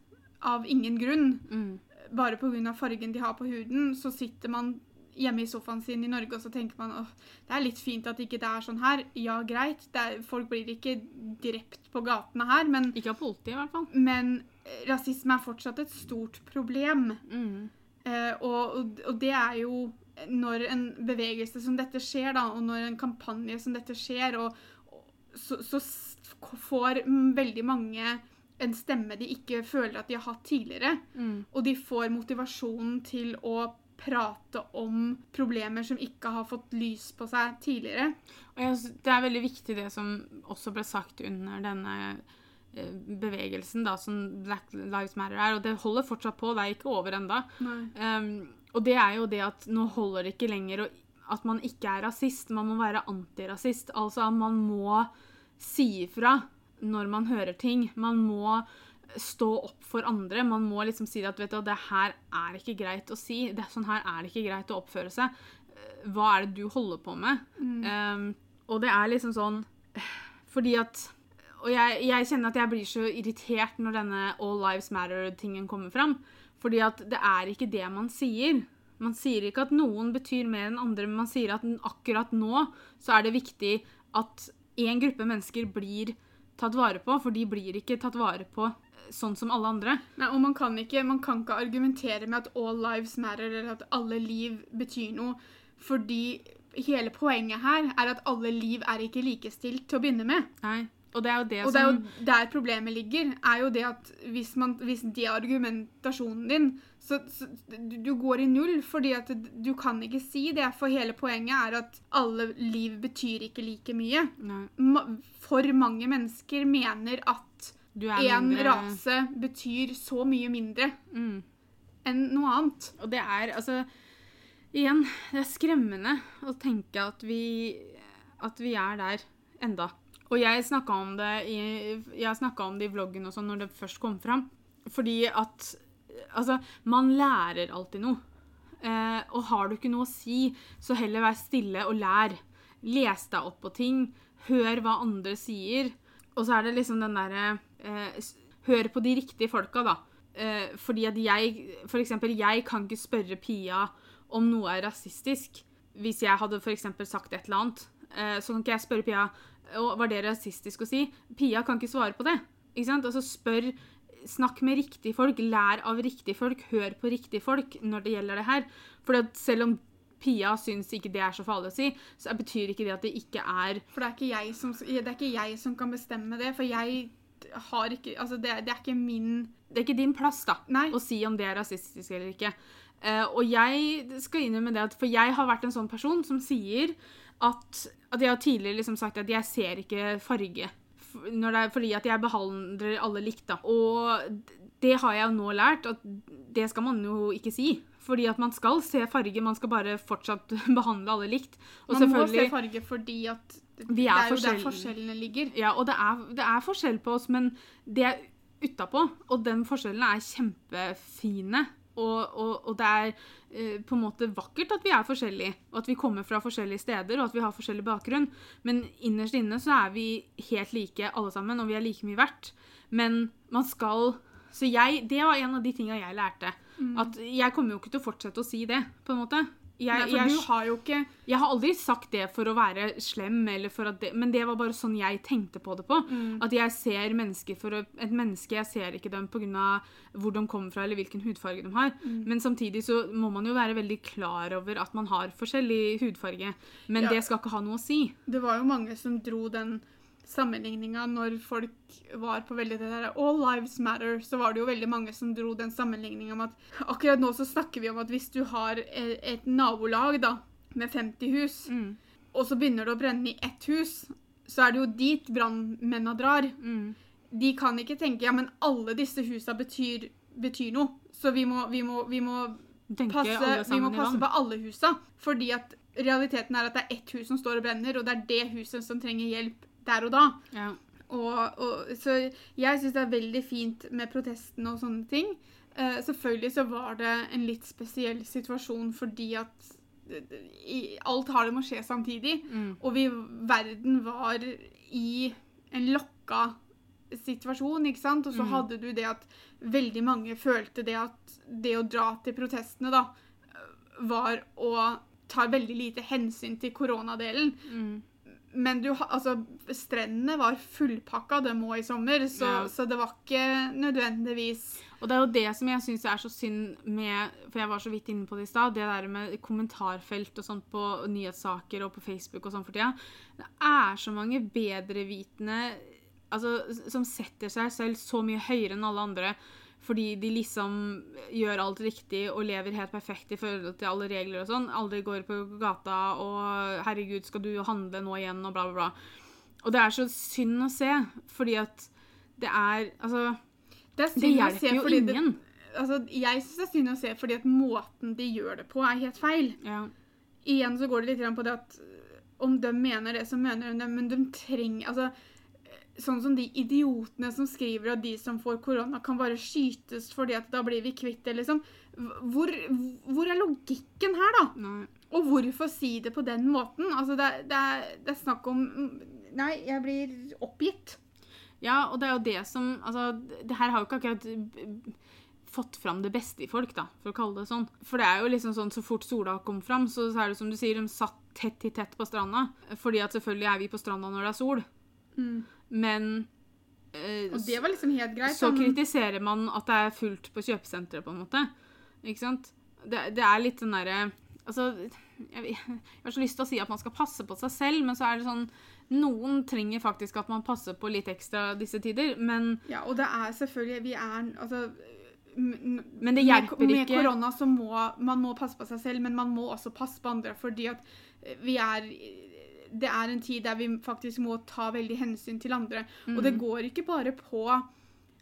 av ingen grunn, Mm, bare pga. fargen de har på huden, så sitter man hjemme i sofaen sin i Norge og så tenker man at det er litt fint at ikke det er sånn her. Ja, greit, er, folk blir ikke drept på gatene her, men, ikke av politiet, i hvert fall. men eh, rasisme er fortsatt et stort problem. Mm, Eh, og, og, det er jo når en bevegelse som dette skjer, da, og når en kampanje som dette skjer, og, og, så, så får veldig mange en stemme de ikke føler at de har hatt tidligere. mm, Og de får motivasjonen til å prate om problemer som ikke har fått lys på seg tidligere. Det er veldig viktig det som også ble sagt under denne eh, bevegelsen, da, som Black Lives Matter er, og det holder fortsatt på, det er ikke over enda. Um, og det er jo det at nå holder det ikke lenger at man ikke er rasist, man må være antirasist. Altså at man må si ifra når man hører ting. Man må stå opp for andre. Man må liksom si at vet du, det her er ikke greit å si. Det, sånn her er det ikke greit å oppføre seg. Eh, Hva er det du holder på med? Um, og det er liksom sånn Fordi at Og jeg, jeg kjenner at jeg blir så irritert når denne All Lives Matter-tingen kommer fram. Fordi at det er ikke det man sier. Man sier ikke at noen betyr mer enn andre, men man sier at akkurat nå så er det viktig at én gruppe mennesker blir tatt vare på, for de blir ikke tatt vare på eh, sånn som alle andre. Nei, og man kan, ikke, man kan ikke argumentere med at all lives matter, eller at alle liv betyr noe, fordi hele poenget her er at alle liv er ikke likestilt til å begynne med. Nei. Og det er jo det Og det er jo der problemet ligger, er jo det at hvis, man, hvis det er argumentasjonen din, så, så du, går i null, fordi at du kan ikke si det, for hele poenget er at alle liv betyr ikke like mye. Ma for mange mennesker mener at en rase betyr så mye mindre Mm. enn noe annet. Og det er altså Igjen, det er skremmende å tenke at vi, at vi er der enda. Og jeg snakka om det i, jeg om det i vloggen og sånn når det først kom fram. Fordi at Altså, man lærer alltid noe. Eh, og har du ikke noe å si, så heller vær stille og lær. Les deg opp på ting. Hør hva andre sier. Og så er det liksom den derre eh, Hør på de riktige folka, da. Eh, fordi at jeg For eksempel, jeg kan ikke spørre Pia om noe er rasistisk. Hvis jeg hadde for eksempel sagt et eller annet, eh, så kan ikke jeg spørre Pia «Å, var det rasistisk å si. Pia kan ikke svare på det. Ikke sant? Altså spør Snakk med riktige folk, lær av riktige folk, hør på riktige folk når det gjelder det her. For selv om Pia syns ikke det er så farlig å si, så betyr ikke det at det ikke er For det er ikke jeg som, det er ikke jeg som kan bestemme det, for jeg har ikke Altså, det, det er ikke min Det er ikke din plass, da. Nei. å si om det er rasistisk eller ikke. Uh, og jeg skal innrømme det at For jeg har vært en sånn person som sier at At jeg har tidligere liksom sagt at jeg ser ikke farge. Når det er, fordi at jeg behandler alle likt, da. Og det har jeg jo nå lært, at det skal man jo ikke si. Fordi at man skal se farge, man skal bare fortsatt <laughs> behandle alle likt. Og Man må se farge fordi at det, Vi det er er jo der forskjellene ligger. Ja, og det er, det er forskjell på oss, men det er utapå. Og den forskjellen er kjempefine. Og, og, og det er eh, på en måte vakkert at vi er forskjellige, og at vi kommer fra forskjellige steder, og at vi har forskjellig bakgrunn. Men innerst inne så er vi helt like alle sammen, og vi er like mye verdt. Men man skal Så jeg Det var en av de tinga jeg lærte. At jeg kommer jo ikke til å fortsette å si det, på en måte. Jeg, Nei, jeg, du har jo ikke jeg har aldri sagt det for å være slem, det, men det var bare sånn jeg tenkte på det på. Mm. At jeg ser mennesker for å, et menneske, jeg ser ikke dem pga. hvor de kommer fra eller hvilken hudfarge de har. Mm. Men samtidig så må man jo være veldig klar over at man har forskjellig hudfarge. Men Ja. det skal ikke ha noe å si. Det var jo mange som dro den sammenligninga når folk var på veldig det der All lives matter, så var det jo veldig mange som dro den sammenligninga om at Akkurat nå så snakker vi om at hvis du har e- et nabolag da, med 50 hus, Mm. og så begynner det å brenne i ett hus, så er det jo dit brannmennene drar. Mm. De kan ikke tenke ja, men alle disse husa betyr, betyr noe, så vi må, vi må, vi må passe, vi må passe på alle husa. Fordi at realiteten er at det er ett hus som står og brenner, og det er det huset som trenger hjelp der og da. Ja. Og, og, så jeg syns det er veldig fint med protestene og sånne ting. Eh, selvfølgelig så var det en litt spesiell situasjon fordi at eh, i, alt har det med å skje samtidig. Mm. Og vi, verden var i en lokka situasjon, ikke sant? Og så Mm. hadde du det at veldig mange følte det at det å dra til protestene, da, var å ta veldig lite hensyn til koronadelen. Mm. Men du, altså, strendene var fullpakka dem òg i sommer, så, Ja. så det var ikke nødvendigvis Og det er jo det som jeg syns er så synd med For jeg var så vidt inne på det i stad. Det der med kommentarfelt og sånt på nyhetssaker og på Facebook og sånn for tida. Det er så mange bedrevitende altså, som setter seg selv så mye høyere enn alle andre. Fordi de liksom gjør alt riktig og lever helt perfekt i forhold til alle regler og sånn. Aldri går på gata og 'herregud, skal du handle nå igjen?' og bla, bla, bla. Og det er så synd å se, fordi at det er Altså, Det, er det hjelper jo ingen. det- altså, jeg syns det er synd å se fordi at måten de gjør det på, er helt feil. Ja. Igjen så går det litt på det at om de mener det, så mener de det, men de trenger Altså, sånn som de idiotene som skriver at de som får korona, kan bare skytes fordi at da blir vi kvitt det, liksom. Hvor, hvor er logikken her, da? Nei. Og hvorfor si det på den måten? Altså, det, det, er, det er snakk om Nei, jeg blir oppgitt. Ja, og det er jo det som Altså, det her har jo ikke akkurat fått fram det beste i folk, da, for å kalle det sånn. For det er jo liksom sånn så fort sola kom fram, så er det som du sier, de satt tett i tett på stranda. Fordi at selvfølgelig er vi på stranda når det er sol, men eh, Og det var liksom helt greit. så sånn- kritiserer man at det er fullt på kjøpesenteret, på en måte. Ikke sant? Det, det er litt den derre Altså, jeg, jeg har så lyst til å si at man skal passe på seg selv, men så er det sånn Noen trenger faktisk at man passer på litt ekstra disse tider, men Ja, og det er selvfølgelig Vi er altså Men det med- hjelper Med ikke. korona så må man må passe på seg selv, men man må også passe på andre. Fordi at vi er Det er en tid der vi faktisk må ta veldig hensyn til andre. Og det Mm. går ikke bare på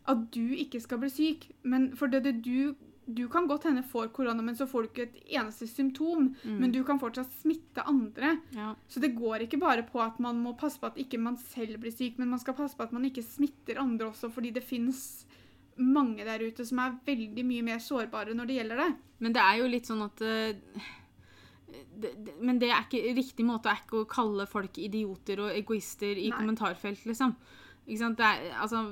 at du ikke skal bli syk, men for det, det du du kan godt hende får korona, men så får du ikke et eneste symptom. Mm. Men du kan fortsatt smitte andre. ja. Så det går ikke bare på at man må passe på at ikke man selv blir syk, men man skal passe på at man ikke smitter andre også, fordi det fins mange der ute som er veldig mye mer sårbare når det gjelder det. Men det er jo litt sånn at det, Men det er ikke riktig måte er ikke å kalle folk idioter og egoister i Nei. kommentarfelt, liksom. Det er, altså,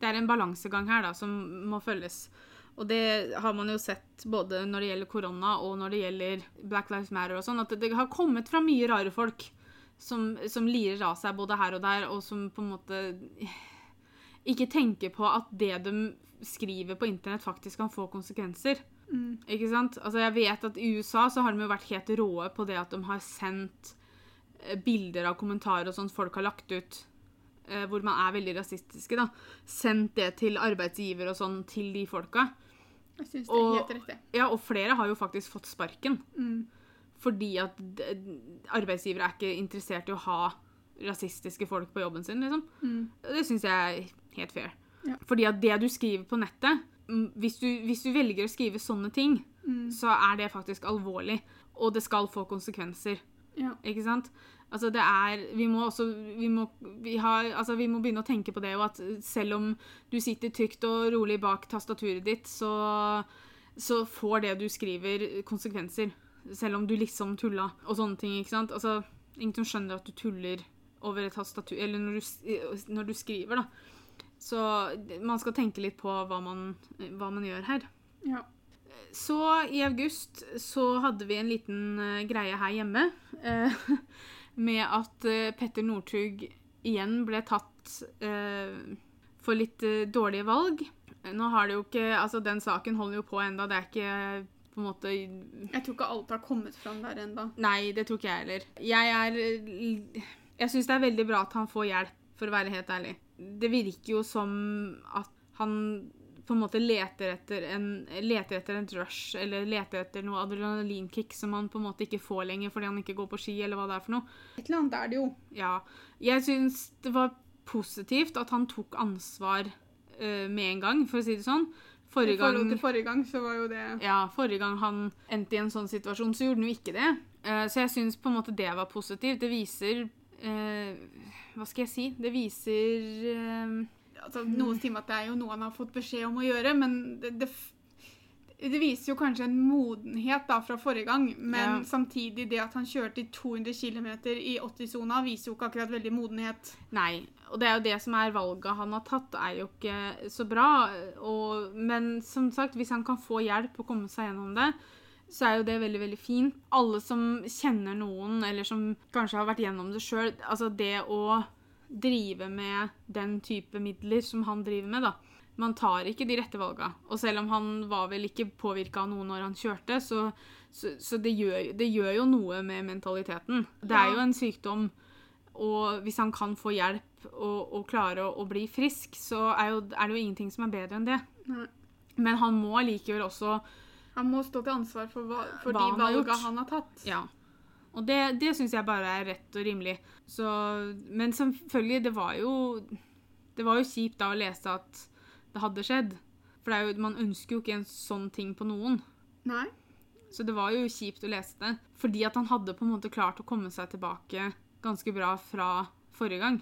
det er en balansegang her da, som må følges. Og det har man jo sett både når det gjelder korona og når det gjelder Black Lives Matter og sånn, at det, det har kommet fra mye rare folk som, som lirer av seg både her og der, og som på en måte ikke tenker på at det de skriver på internett, faktisk kan få konsekvenser. Ikke sant? Altså jeg vet at I USA så har de jo vært helt råe på det at de har sendt eh, bilder av kommentarer og sånt folk har lagt ut, eh, hvor man er veldig rasistiske. da. Sendt det til arbeidsgiver og sånn til de folka. Jeg synes det er Og- helt riktig. Ja, Og flere har jo faktisk fått sparken. Mm. Fordi at arbeidsgivere er ikke interessert i å ha rasistiske folk på jobben sin, liksom. Mm. Det syns jeg er helt fair. Ja. Fordi at det du skriver på nettet mm, hvis du, hvis du velger å skrive sånne ting, Mm. så er det faktisk alvorlig. Og det skal få konsekvenser. Ja. Ikke sant? Altså det er Vi må også vi må, vi har, altså vi må begynne å tenke på det, og at selv om du sitter trygt og rolig bak tastaturet ditt, så, så får det du skriver, konsekvenser. Selv om du liksom tulla og sånne ting. ikke sant? Altså, Ingen som skjønner at du tuller over et tastatur Eller når du, når du skriver, da. Så man skal tenke litt på hva man, hva man gjør her. ja. Så i august så hadde vi en liten uh, greie her hjemme uh, <laughs> med at uh, Petter Northug igjen ble tatt for litt dårlige valg. Nå har det jo ikke Altså, den saken holder jo på enda, det er ikke på en måte Jeg tror ikke alt har kommet fram der enda. Nei, det tror ikke jeg heller. Jeg er Jeg syns det er veldig bra at han får hjelp, for å være helt ærlig. Det virker jo som at han på en måte leter etter en, leter etter en rush, eller leter etter noe adrenalinkick som han på en måte ikke får lenger fordi han ikke går på ski, eller hva det er for noe. Et eller annet er det jo. Ja. Jeg syns det var positivt at han tok ansvar uh, med en gang, for å si det sånn. I Forrige gang forhold til forrige gang så var jo det ja, forrige gang han endte i en sånn situasjon, så gjorde han jo ikke det. Uh, så jeg syns på en måte det var positivt. Det viser eh, Hva skal jeg si? Det viser eh, altså, Noen sier at det er jo noe han har fått beskjed om å gjøre, men det, det, det viser jo kanskje en modenhet da fra forrige gang, men Ja. samtidig det at han kjørte i 200 km i 80-sona, viser jo ikke akkurat veldig modenhet. Nei. Og det er jo det som er valget han har tatt, er jo ikke så bra. Og, men som sagt, hvis han kan få hjelp og komme seg gjennom det, så er jo det veldig veldig fint. Alle som kjenner noen, eller som kanskje har vært gjennom det sjøl, altså det å drive med den type midler som han driver med, da. Man tar ikke de rette valga. Og selv om han var vel ikke påvirka av noe når han kjørte, så, så, så det, gjør, det gjør jo noe med mentaliteten. Det er jo en sykdom, og hvis han kan få hjelp og, og klare å, og bli frisk, så er, jo, er det jo ingenting som er bedre enn det. Men han må likevel også Han må stå til ansvar for, hva, for Hva de han valga gjort. han har tatt. Ja. Og det, det syns jeg bare er rett og rimelig. Så, men selvfølgelig, det var jo Det var jo kjipt da å lese at det hadde skjedd. For det jo, man ønsker jo ikke en sånn ting på noen. Nei. Så det var jo kjipt å lese det. Fordi at han hadde på en måte klart å komme seg tilbake ganske bra fra forrige gang.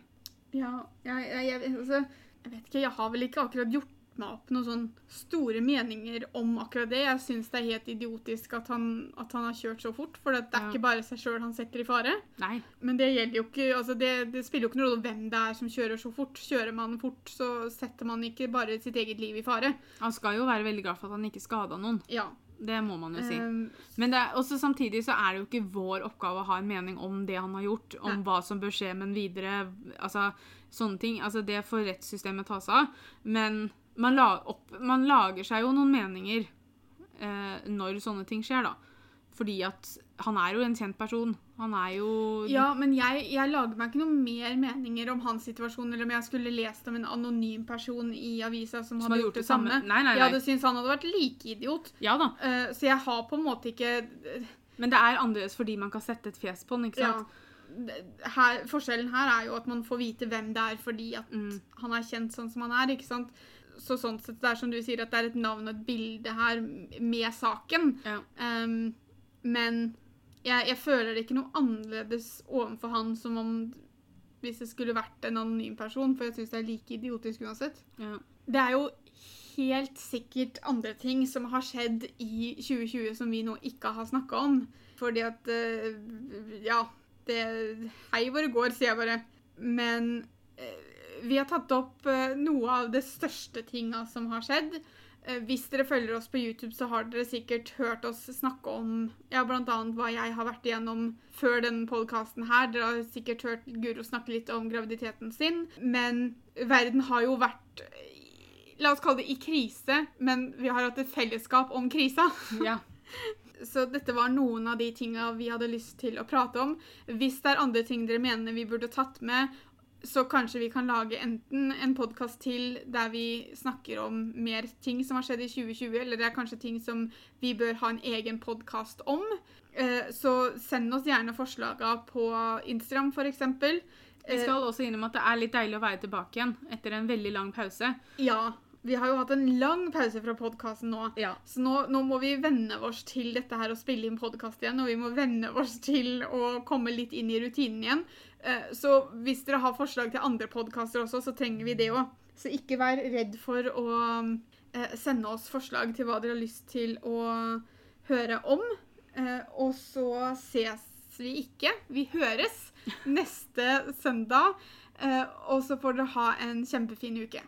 Ja, jeg, jeg, jeg, altså, jeg vet ikke, jeg har vel ikke akkurat gjort meg opp noen sånn store meninger om akkurat det. Jeg syns det er helt idiotisk at han, at han har kjørt så fort, for det er Ja. ikke bare seg sjøl han setter i fare. Nei. Men det gjelder jo ikke, altså det, det spiller jo ikke noe rolle hvem det er som kjører så fort. Kjører man fort, så setter man ikke bare sitt eget liv i fare. Han skal jo være veldig glad for at han ikke skada noen. Ja. Det må man jo si. ehm, Men det er, også samtidig så er det jo ikke vår oppgave å ha en mening om det han har gjort, om Nei. hva som bør skje med en videre, altså sånne ting. Altså det får rettssystemet ta seg av. Men man, la, opp, man lager seg jo noen meninger eh, når sånne ting skjer, da. Fordi at han er jo en kjent person. Han er jo ja, men jeg, jeg lager meg ikke noen mer meninger om hans situasjon, eller om jeg skulle lest om en anonym person i avisa som, som hadde gjort det samme. Nei, nei, Jeg hadde syntes han hadde vært like idiot. Ja da. Uh, så jeg har på en måte ikke Men det er annerledes fordi man kan sette et fjes på den, ikke sant? Ja. her, Forskjellen her er jo at man får vite hvem det er fordi at Mm. han er kjent sånn som han er. ikke sant? Så sånn sett, det er som du sier, at det er et navn og et bilde her med saken. Ja. Um, men jeg, jeg føler det ikke noe annerledes overfor han som om hvis det skulle vært en anonym person, for jeg syns det er like idiotisk uansett. Ja. Det er jo helt sikkert andre ting som har skjedd i 2020 som vi nå ikke har snakka om. Fordi at eh, Ja, det Hei hvor det går, sier jeg bare. Men eh, vi har tatt opp eh, noe av det største tinga som har skjedd. Eh, hvis dere følger oss på YouTube, så har dere sikkert hørt oss snakke om ja, annet hva jeg har vært igjennom før denne podkasten her. Dere har sikkert hørt Guro snakke litt om graviditeten sin. Men verden har jo vært La oss kalle det i krise, men vi har hatt et fellesskap om krisa. ja. <laughs> Så dette var noen av de tinga vi hadde lyst til å prate om. Hvis det er andre ting dere mener vi burde tatt med, så kanskje vi kan lage enten en podkast til der vi snakker om mer ting som har skjedd i 2020, eller det er kanskje ting som vi bør ha en egen podkast om. Eh, Så send oss gjerne forslaga på Instagram, f.eks. Vi skal også innom at det er litt deilig å være tilbake igjen etter en veldig lang pause. Ja. Vi har jo hatt en lang pause fra podkasten nå. Ja. Så nå, nå må vi venne oss til dette her å spille inn podkast igjen, og vi må venne oss til å komme litt inn i rutinen igjen. Eh, Så hvis dere har forslag til andre podkaster også, så trenger vi det òg. Så ikke vær redd for å eh, sende oss forslag til hva dere har lyst til å høre om. Eh, Og så ses vi ikke. Vi høres <laughs> neste søndag. Og så får dere ha en kjempefin uke.